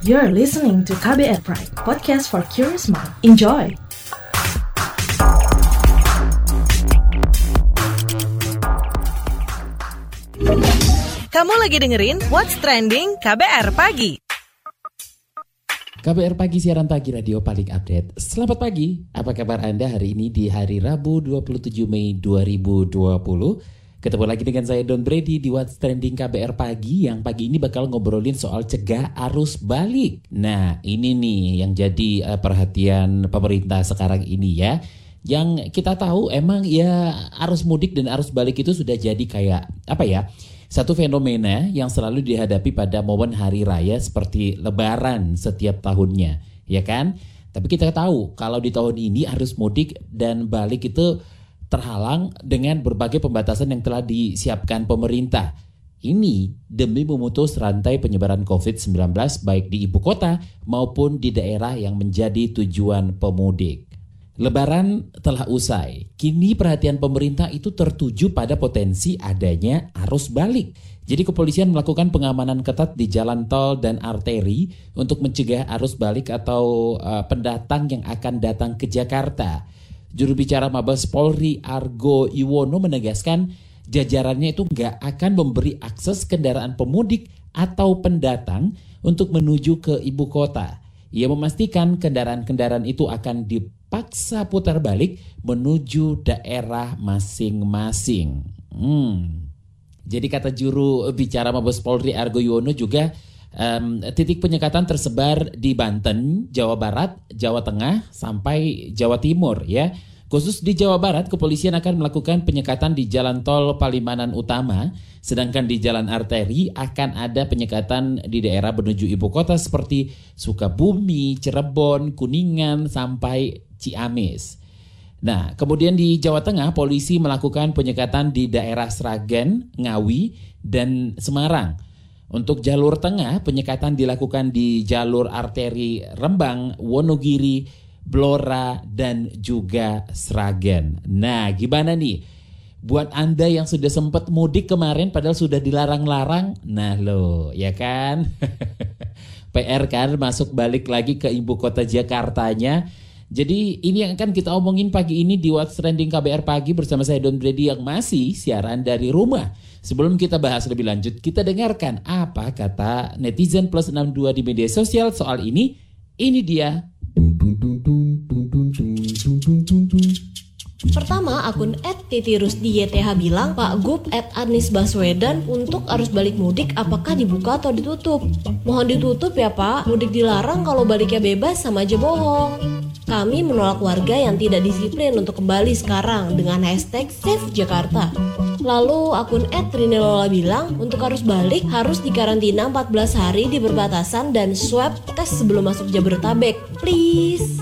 You're listening to KBR Pride, podcast for curious mind. Enjoy! Kamu lagi dengerin What's Trending KBR Pagi. KBR Pagi siaran pagi radio paling update. Selamat pagi. Apa kabar Anda hari ini di hari Rabu 27 Mei 2020? Ketemu lagi dengan saya Don Brady di What's Trending KBR Pagi yang pagi ini bakal ngobrolin soal cegah arus balik. Nah, ini nih yang jadi uh, perhatian pemerintah sekarang ini ya. Yang kita tahu emang ya arus mudik dan arus balik itu sudah jadi kayak apa ya? Satu fenomena yang selalu dihadapi pada momen hari raya seperti lebaran setiap tahunnya, ya kan? Tapi kita tahu kalau di tahun ini arus mudik dan balik itu terhalang dengan berbagai pembatasan yang telah disiapkan pemerintah. Ini demi memutus rantai penyebaran COVID-19 baik di ibu kota maupun di daerah yang menjadi tujuan pemudik. Lebaran telah usai. Kini perhatian pemerintah itu tertuju pada potensi adanya arus balik. Jadi kepolisian melakukan pengamanan ketat di jalan tol dan arteri untuk mencegah arus balik atau uh, pendatang yang akan datang ke Jakarta. Juru bicara Mabes Polri Argo Iwono menegaskan jajarannya itu nggak akan memberi akses kendaraan pemudik atau pendatang untuk menuju ke ibu kota. Ia memastikan kendaraan-kendaraan itu akan dipaksa putar balik menuju daerah masing-masing. Hmm. Jadi kata juru bicara Mabes Polri Argo Iwono juga Um, titik penyekatan tersebar di Banten, Jawa Barat, Jawa Tengah, sampai Jawa Timur ya. Khusus di Jawa Barat, kepolisian akan melakukan penyekatan di jalan tol Palimanan Utama, sedangkan di jalan arteri akan ada penyekatan di daerah menuju ibu kota seperti Sukabumi, Cirebon, Kuningan, sampai Ciamis. Nah, kemudian di Jawa Tengah, polisi melakukan penyekatan di daerah Sragen, Ngawi, dan Semarang. Untuk jalur tengah, penyekatan dilakukan di jalur arteri Rembang, Wonogiri, Blora, dan juga Sragen. Nah, gimana nih? Buat Anda yang sudah sempat mudik kemarin padahal sudah dilarang-larang, nah lo, ya kan? PR kan masuk balik lagi ke ibu kota Jakartanya. Jadi ini yang akan kita omongin pagi ini di What's Trending KBR Pagi bersama saya Don Brady yang masih siaran dari rumah. Sebelum kita bahas lebih lanjut, kita dengarkan apa kata netizen plus 62 di media sosial soal ini. Ini dia. Pertama, akun @titirusdiyth bilang, Pak Gub Anies Baswedan untuk arus balik mudik apakah dibuka atau ditutup? Mohon ditutup ya Pak, mudik dilarang kalau baliknya bebas sama aja bohong. Kami menolak warga yang tidak disiplin untuk kembali sekarang dengan hashtag Save Jakarta. Lalu akun @trinelola bilang untuk arus balik harus dikarantina 14 hari di perbatasan dan swab tes sebelum masuk Jabodetabek. Please.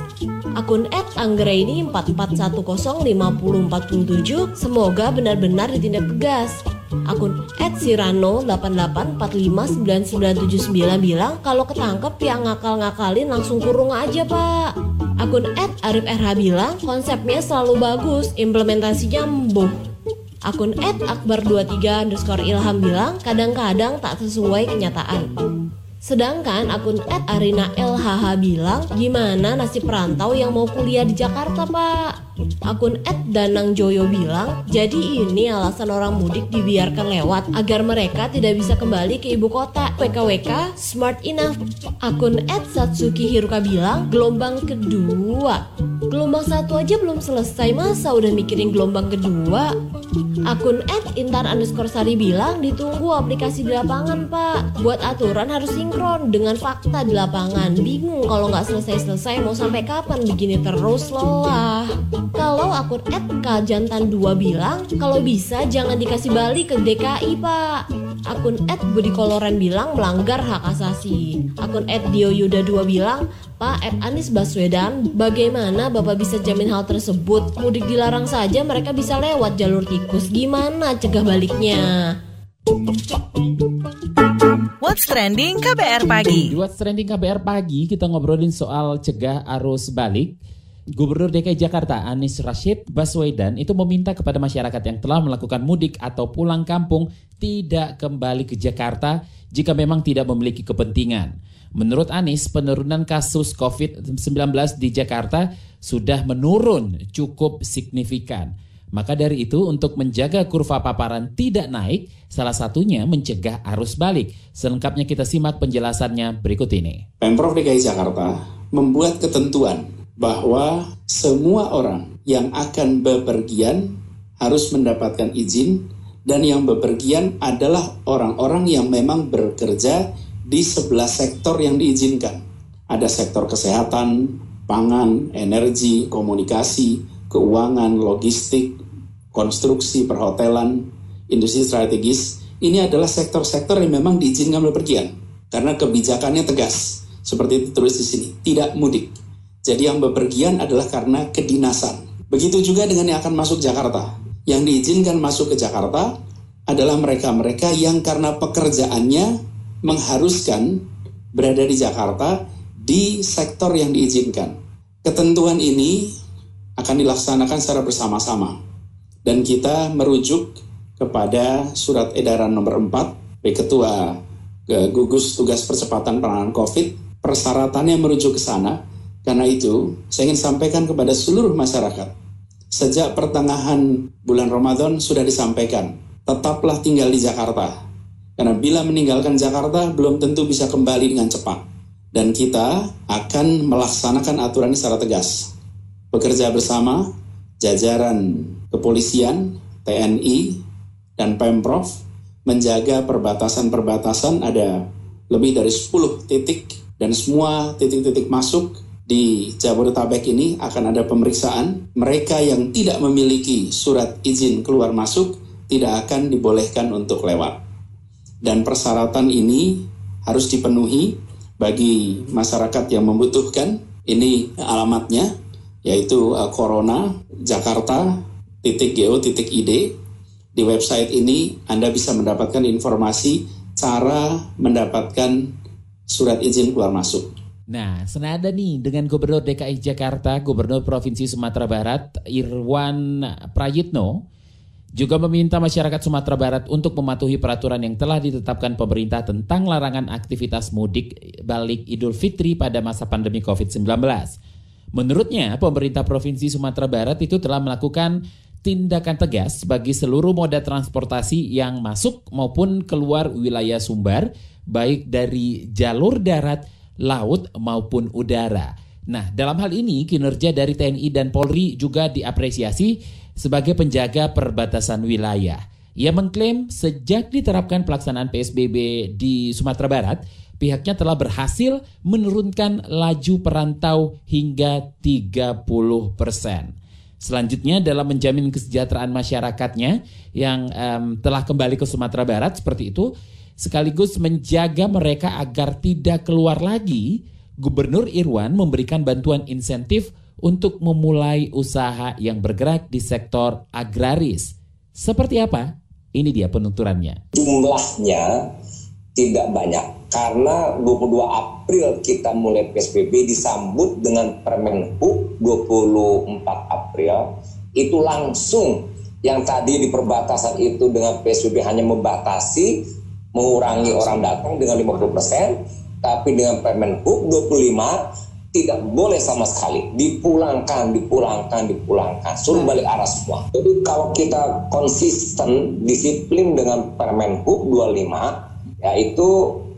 Akun @anggraini 44105047 semoga benar-benar ditindak tegas. Akun @sirano88459979 bilang kalau ketangkep yang ngakal-ngakalin langsung kurung aja pak. Akun @arifrh bilang konsepnya selalu bagus, implementasinya embuh. Akun @akbar23 underscore ilham bilang kadang-kadang tak sesuai kenyataan. Sedangkan akun Arina LHH bilang, gimana nasib perantau yang mau kuliah di Jakarta pak? Akun Danang Joyo bilang, jadi ini alasan orang mudik dibiarkan lewat agar mereka tidak bisa kembali ke ibu kota. WKWK smart enough. Akun Satsuki Hiruka bilang, gelombang kedua. Gelombang satu aja belum selesai masa udah mikirin gelombang kedua. Akun Intan underscore Sari bilang ditunggu aplikasi di lapangan pak. Buat aturan harus sinkron dengan fakta di lapangan. Bingung kalau nggak selesai-selesai mau sampai kapan begini terus lelah. Kalau akun Jantan 2 bilang kalau bisa jangan dikasih balik ke DKI pak. Akun Budi Koloren bilang melanggar hak asasi. Akun Dio Yuda 2 bilang Pak Anies Baswedan, bagaimana Bapak bisa jamin hal tersebut? Mudik dilarang saja mereka bisa lewat jalur tikus. Gimana cegah baliknya? What's Trending KBR Pagi Di What's Trending KBR Pagi kita ngobrolin soal cegah arus balik. Gubernur DKI Jakarta Anies Rashid Baswedan itu meminta kepada masyarakat yang telah melakukan mudik atau pulang kampung tidak kembali ke Jakarta jika memang tidak memiliki kepentingan. Menurut Anies, penurunan kasus COVID-19 di Jakarta sudah menurun cukup signifikan. Maka dari itu untuk menjaga kurva paparan tidak naik, salah satunya mencegah arus balik. Selengkapnya kita simak penjelasannya berikut ini. Pemprov DKI Jakarta membuat ketentuan bahwa semua orang yang akan bepergian harus mendapatkan izin dan yang bepergian adalah orang-orang yang memang bekerja di sebelah sektor yang diizinkan. Ada sektor kesehatan, pangan, energi, komunikasi, keuangan, logistik, konstruksi, perhotelan, industri strategis. Ini adalah sektor-sektor yang memang diizinkan bepergian. Karena kebijakannya tegas. Seperti ditulis di sini, tidak mudik. Jadi yang bepergian adalah karena kedinasan. Begitu juga dengan yang akan masuk Jakarta. Yang diizinkan masuk ke Jakarta adalah mereka-mereka yang karena pekerjaannya mengharuskan berada di Jakarta di sektor yang diizinkan. Ketentuan ini akan dilaksanakan secara bersama-sama dan kita merujuk kepada surat edaran nomor 4 B Ketua Gugus Tugas Percepatan Penanganan COVID persyaratannya merujuk ke sana karena itu saya ingin sampaikan kepada seluruh masyarakat sejak pertengahan bulan Ramadan sudah disampaikan tetaplah tinggal di Jakarta karena bila meninggalkan Jakarta belum tentu bisa kembali dengan cepat. Dan kita akan melaksanakan aturan secara tegas. Bekerja bersama jajaran kepolisian, TNI, dan Pemprov menjaga perbatasan-perbatasan ada lebih dari 10 titik dan semua titik-titik masuk di Jabodetabek ini akan ada pemeriksaan. Mereka yang tidak memiliki surat izin keluar masuk tidak akan dibolehkan untuk lewat dan persyaratan ini harus dipenuhi bagi masyarakat yang membutuhkan. Ini alamatnya yaitu uh, Corona Jakarta titik go titik id di website ini Anda bisa mendapatkan informasi cara mendapatkan surat izin keluar masuk. Nah, senada nih dengan Gubernur DKI Jakarta, Gubernur Provinsi Sumatera Barat, Irwan Prayitno, juga meminta masyarakat Sumatera Barat untuk mematuhi peraturan yang telah ditetapkan pemerintah tentang larangan aktivitas mudik balik Idul Fitri pada masa pandemi COVID-19. Menurutnya, pemerintah Provinsi Sumatera Barat itu telah melakukan tindakan tegas bagi seluruh moda transportasi yang masuk maupun keluar wilayah Sumbar, baik dari jalur darat, laut maupun udara. Nah, dalam hal ini kinerja dari TNI dan Polri juga diapresiasi sebagai penjaga perbatasan wilayah. Ia mengklaim sejak diterapkan pelaksanaan PSBB di Sumatera Barat, pihaknya telah berhasil menurunkan laju perantau hingga 30 persen. Selanjutnya dalam menjamin kesejahteraan masyarakatnya yang um, telah kembali ke Sumatera Barat seperti itu, sekaligus menjaga mereka agar tidak keluar lagi, Gubernur Irwan memberikan bantuan insentif untuk memulai usaha yang bergerak di sektor agraris. Seperti apa? Ini dia penuturannya. Jumlahnya tidak banyak karena 22 April kita mulai PSBB disambut dengan Permen Hub 24 April itu langsung yang tadi di perbatasan itu dengan PSBB hanya membatasi mengurangi orang datang dengan 50% tapi dengan Permen Hub 25 tidak boleh sama sekali dipulangkan, dipulangkan, dipulangkan, suruh hmm. balik arah semua. Jadi kalau kita konsisten, disiplin dengan Permen Hub 25, ya itu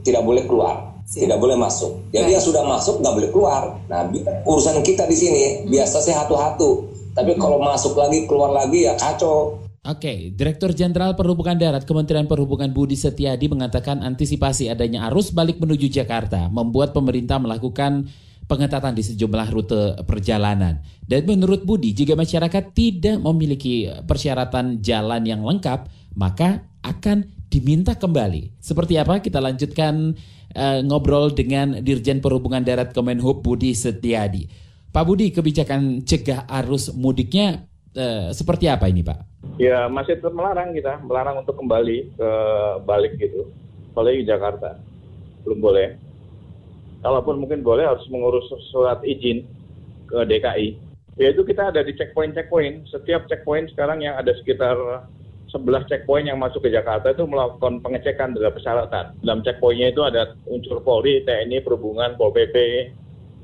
tidak boleh keluar, Siap. tidak boleh masuk. Jadi Baik. yang sudah masuk nggak boleh keluar. Nah urusan kita di sini biasa sih hatu-hatu, tapi hmm. kalau masuk lagi keluar lagi ya kacau. Oke, Direktur Jenderal Perhubungan Darat Kementerian Perhubungan Budi Setiadi mengatakan antisipasi adanya arus balik menuju Jakarta membuat pemerintah melakukan pengetatan di sejumlah rute perjalanan. Dan menurut Budi, jika masyarakat tidak memiliki persyaratan jalan yang lengkap, maka akan diminta kembali. Seperti apa? Kita lanjutkan uh, ngobrol dengan Dirjen Perhubungan Darat Kemenhub Budi Setiadi. Pak Budi, kebijakan cegah arus mudiknya uh, seperti apa ini, Pak? Ya, masih tetap melarang kita, melarang untuk kembali ke balik gitu. Apalagi Jakarta. Belum boleh kalaupun mungkin boleh harus mengurus surat izin ke DKI. Yaitu kita ada di checkpoint-checkpoint. Setiap checkpoint sekarang yang ada sekitar 11 checkpoint yang masuk ke Jakarta itu melakukan pengecekan dari persyaratan. Dalam checkpointnya itu ada unsur Polri, TNI, Perhubungan, Pol PP,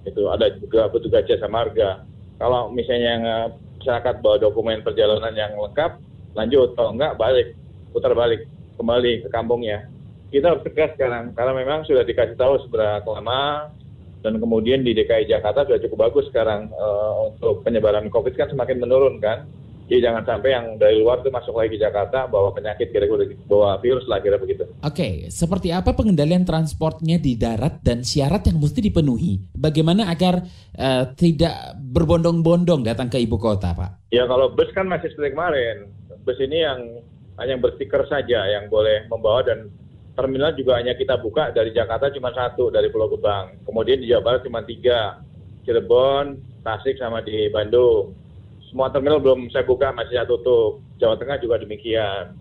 itu ada juga petugas jasa marga. Kalau misalnya yang eh, masyarakat bawa dokumen perjalanan yang lengkap, lanjut. Kalau enggak, balik, putar balik, kembali ke kampungnya. Kita harus tegas sekarang, karena memang sudah dikasih tahu seberapa lama, dan kemudian di DKI Jakarta sudah cukup bagus sekarang uh, untuk penyebaran COVID kan semakin menurun kan. Jadi jangan sampai yang dari luar itu masuk lagi ke Jakarta bawa penyakit kira-kira bawa virus lah kira begitu. Oke, okay, seperti apa pengendalian transportnya di darat dan syarat yang mesti dipenuhi? Bagaimana agar uh, tidak berbondong-bondong datang ke ibu kota, Pak? Ya kalau bus kan masih seperti kemarin. Bus ini yang hanya berstiker saja yang boleh membawa dan terminal juga hanya kita buka dari Jakarta cuma satu dari Pulau Gebang. Kemudian di Jawa Barat cuma tiga, Cirebon, Tasik sama di Bandung semua terminal belum saya buka masih saya tutup. Jawa Tengah juga demikian.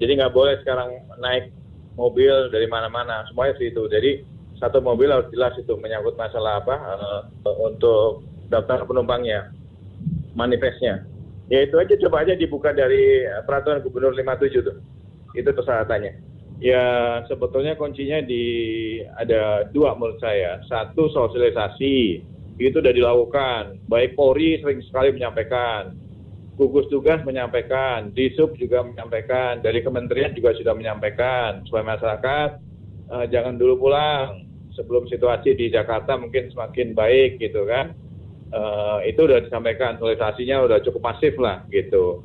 Jadi nggak boleh sekarang naik mobil dari mana-mana, semuanya situ. Jadi satu mobil harus jelas itu menyangkut masalah apa uh, untuk daftar penumpangnya, manifestnya. Ya itu aja coba aja dibuka dari peraturan Gubernur 57 tuh. Itu persyaratannya. Ya sebetulnya kuncinya di ada dua menurut saya. Satu sosialisasi itu sudah dilakukan. Baik Polri sering sekali menyampaikan, gugus tugas menyampaikan, Disub juga menyampaikan, dari kementerian juga sudah menyampaikan supaya masyarakat uh, jangan dulu pulang sebelum situasi di Jakarta mungkin semakin baik gitu kan. Uh, itu sudah disampaikan, sosialisasinya sudah cukup masif lah gitu.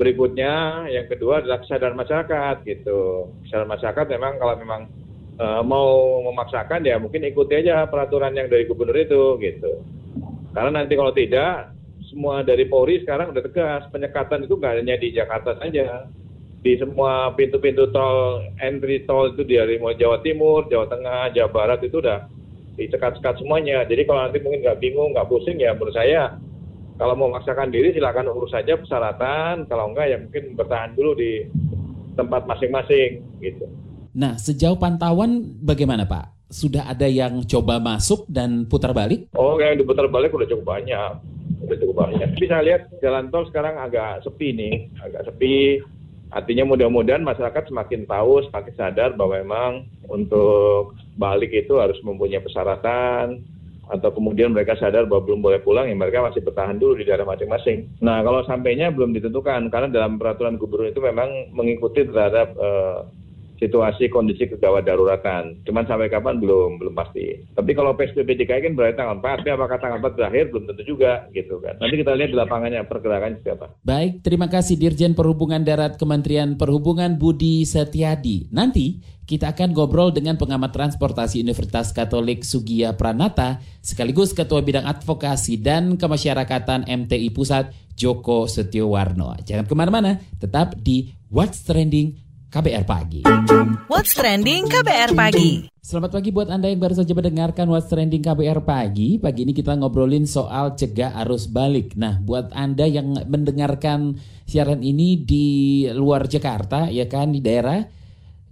Berikutnya yang kedua adalah kesadaran masyarakat gitu. Kesadaran masyarakat memang kalau memang uh, mau memaksakan ya mungkin ikuti aja peraturan yang dari gubernur itu gitu. Karena nanti kalau tidak semua dari Polri sekarang udah tegas penyekatan itu nggak hanya di Jakarta saja di semua pintu-pintu tol entry tol itu dari mau Jawa Timur, Jawa Tengah, Jawa Barat itu udah disekat-sekat semuanya. Jadi kalau nanti mungkin nggak bingung, nggak pusing ya menurut saya kalau mau memaksakan diri silakan urus saja persyaratan. Kalau enggak ya mungkin bertahan dulu di tempat masing-masing gitu. Nah, sejauh pantauan bagaimana Pak? Sudah ada yang coba masuk dan putar balik? Oh, yang diputar balik udah cukup banyak. Udah cukup banyak. Bisa lihat jalan tol sekarang agak sepi nih, agak sepi. Artinya mudah-mudahan masyarakat semakin tahu, semakin sadar bahwa memang untuk balik itu harus mempunyai persyaratan, atau kemudian mereka sadar bahwa belum boleh pulang, ya mereka masih bertahan dulu di daerah masing-masing. Nah, kalau sampainya belum ditentukan, karena dalam peraturan gubernur itu memang mengikuti terhadap uh, situasi kondisi kegawat daruratan. Cuman sampai kapan belum belum pasti. Tapi kalau PSBB DKI kan berarti tanggal 4, tapi apakah tanggal 4 berakhir belum tentu juga gitu kan. Nanti kita lihat di lapangannya pergerakan siapa. Baik, terima kasih Dirjen Perhubungan Darat Kementerian Perhubungan Budi Setiadi. Nanti kita akan ngobrol dengan pengamat transportasi Universitas Katolik Sugia Pranata sekaligus Ketua Bidang Advokasi dan Kemasyarakatan MTI Pusat Joko Setiowarno. Jangan ke mana-mana, tetap di What's Trending KBR Pagi. What's Trending KBR Pagi. Selamat pagi buat Anda yang baru saja mendengarkan What's Trending KBR Pagi. Pagi ini kita ngobrolin soal cegah arus balik. Nah, buat Anda yang mendengarkan siaran ini di luar Jakarta, ya kan, di daerah,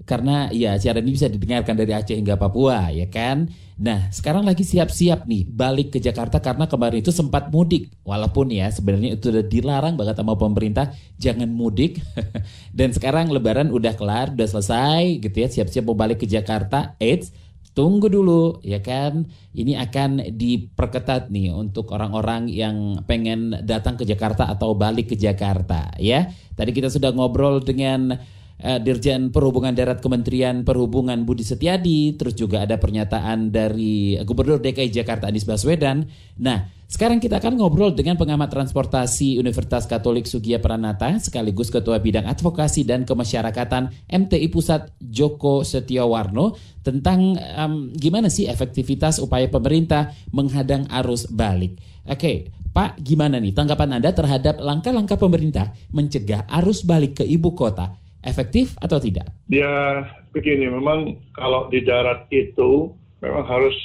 karena ya siaran ini bisa didengarkan dari Aceh hingga Papua, ya kan. Nah, sekarang lagi siap-siap nih balik ke Jakarta karena kemarin itu sempat mudik. Walaupun ya sebenarnya itu udah dilarang banget sama pemerintah jangan mudik. Dan sekarang lebaran udah kelar, udah selesai gitu ya, siap-siap mau balik ke Jakarta. Eits, tunggu dulu ya kan. Ini akan diperketat nih untuk orang-orang yang pengen datang ke Jakarta atau balik ke Jakarta ya. Tadi kita sudah ngobrol dengan uh, Dirjen Perhubungan Darat Kementerian Perhubungan Budi Setiadi, terus juga ada pernyataan dari Gubernur DKI Jakarta Anies Baswedan. Nah, sekarang kita akan ngobrol dengan pengamat transportasi Universitas Katolik Sugia Pranata sekaligus Ketua Bidang Advokasi dan Kemasyarakatan MTI Pusat Joko Setiowarno tentang um, gimana sih efektivitas upaya pemerintah menghadang arus balik. Oke, Pak, gimana nih tanggapan Anda terhadap langkah-langkah pemerintah mencegah arus balik ke ibu kota efektif atau tidak? Ya begini, memang kalau di darat itu memang harus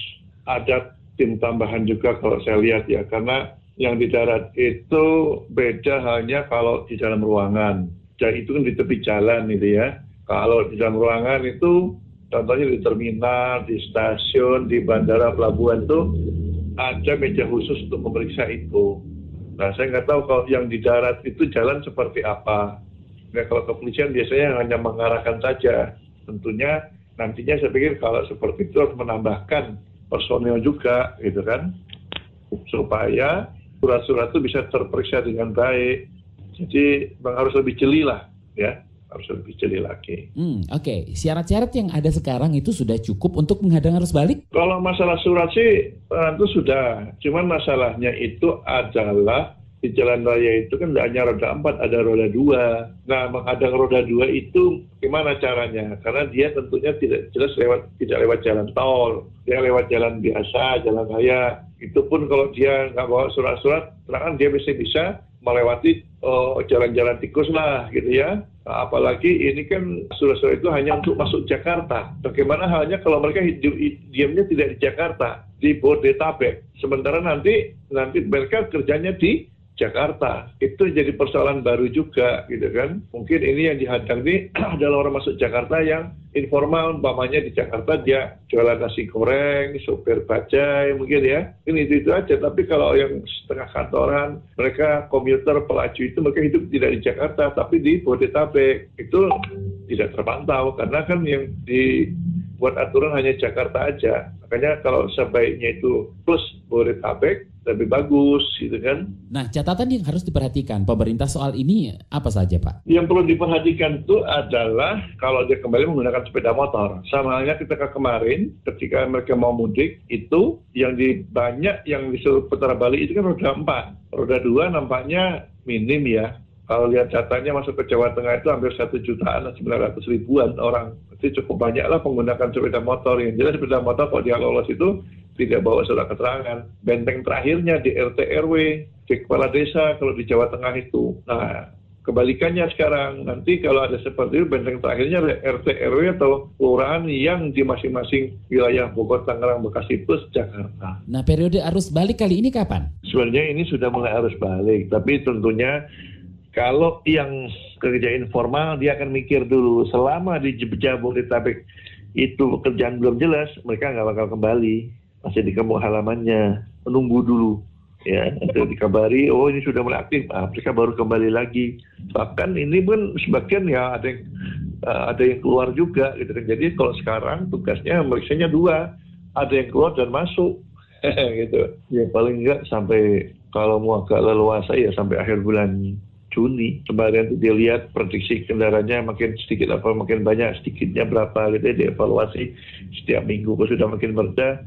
ada tim tambahan juga kalau saya lihat ya, karena yang di darat itu beda hanya kalau di dalam ruangan. Jadi itu kan di tepi jalan itu ya. Kalau di dalam ruangan itu contohnya di terminal, di stasiun, di bandara, pelabuhan itu ada meja khusus untuk memeriksa itu. Nah saya nggak tahu kalau yang di darat itu jalan seperti apa Nah, kalau kepolisian biasanya hanya mengarahkan saja. Tentunya nantinya saya pikir kalau seperti itu harus menambahkan personil juga, gitu kan, supaya surat-surat itu bisa terperiksa dengan baik. Jadi harus lebih jeli lah, ya harus lebih jeli lagi. Hmm, Oke, okay. syarat-syarat yang ada sekarang itu sudah cukup untuk menghadang arus balik? Kalau masalah surat sih itu sudah, cuman masalahnya itu adalah di jalan raya itu kan tidak hanya roda empat, ada roda dua. Nah, menghadang roda dua itu gimana caranya? Karena dia tentunya tidak jelas lewat tidak lewat jalan tol, dia lewat jalan biasa, jalan raya. Itu pun kalau dia nggak bawa surat-surat, terang dia bisa bisa melewati oh, jalan-jalan tikus lah, gitu ya. Nah, apalagi ini kan surat-surat itu hanya untuk masuk Jakarta. Bagaimana halnya kalau mereka hidup diamnya tidak di Jakarta, di Bodetabek. Sementara nanti nanti mereka kerjanya di Jakarta. Itu jadi persoalan baru juga gitu kan. Mungkin ini yang dihadang ini adalah orang masuk Jakarta yang informal, umpamanya di Jakarta dia jualan nasi goreng, sopir bajai mungkin ya. Ini itu, itu aja. Tapi kalau yang setengah kantoran, mereka komuter, pelaju itu mereka hidup tidak di Jakarta, tapi di Bodetabek. Itu tidak terpantau karena kan yang dibuat aturan hanya Jakarta aja. Makanya kalau sebaiknya itu plus Bodetabek, lebih bagus gitu kan. Nah catatan yang harus diperhatikan pemerintah soal ini apa saja Pak? Yang perlu diperhatikan itu adalah kalau dia kembali menggunakan sepeda motor. Sama halnya ketika kemarin ketika mereka mau mudik itu yang di banyak yang disuruh putar balik itu kan roda 4. Roda 2 nampaknya minim ya. Kalau lihat datanya masuk ke Jawa Tengah itu hampir satu jutaan, 900 ribuan orang. Itu cukup banyak lah menggunakan sepeda motor. Yang jelas sepeda motor kalau dia lolos itu tidak bawa surat keterangan. Benteng terakhirnya di RT RW, di kepala desa kalau di Jawa Tengah itu. Nah, kebalikannya sekarang nanti kalau ada seperti itu benteng terakhirnya RT RW atau kelurahan yang di masing-masing wilayah Bogor, Tangerang, Bekasi plus Jakarta. Nah, periode arus balik kali ini kapan? Sebenarnya ini sudah mulai arus balik, tapi tentunya kalau yang kerja informal dia akan mikir dulu selama di Jabodetabek itu pekerjaan belum jelas, mereka nggak bakal kembali masih di kampung halamannya. Menunggu dulu. Ya nanti dikabari oh ini sudah mulai aktif. Ah, mereka baru kembali lagi. Bahkan ini pun sebagian ya ada yang uh, ada yang keluar juga gitu kan. Jadi kalau sekarang tugasnya meriksanya dua. Ada yang keluar dan masuk. Gitu. Ya. Paling enggak sampai kalau mau agak leluasa ya sampai akhir bulan Juni. Kemarin dia lihat prediksi kendaraannya makin sedikit apa makin banyak sedikitnya berapa gitu. Dia evaluasi setiap minggu kalau sudah makin mereda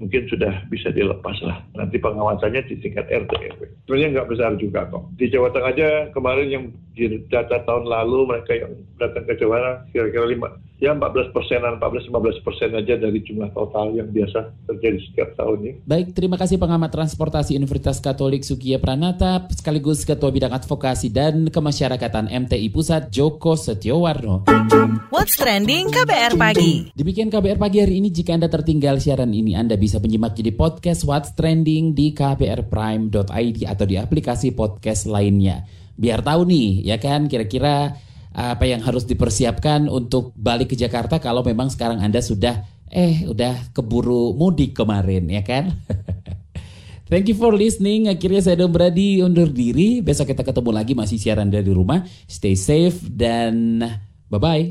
mungkin sudah bisa dilepas lah. Nanti pengawasannya di tingkat RT RW. Sebenarnya nggak besar juga kok. Di Jawa Tengah aja kemarin yang di data tahun lalu mereka yang datang ke Jawa Tengah kira-kira lima ya 14 persenan, 14-15 persen aja dari jumlah total yang biasa terjadi setiap tahun ini. Baik, terima kasih pengamat transportasi Universitas Katolik Sukiya Pranata, sekaligus Ketua Bidang Advokasi dan Kemasyarakatan MTI Pusat Joko Setiowarno. What's Trending KBR Pagi. Demikian KBR Pagi hari ini, jika Anda tertinggal siaran ini, Anda bisa menyimak jadi podcast What's Trending di kbrprime.id atau di aplikasi podcast lainnya. Biar tahu nih, ya kan, kira-kira apa yang harus dipersiapkan untuk balik ke Jakarta kalau memang sekarang Anda sudah eh udah keburu mudik kemarin ya kan? Thank you for listening. Akhirnya saya Dom Brady undur diri. Besok kita ketemu lagi masih siaran dari rumah. Stay safe dan bye-bye.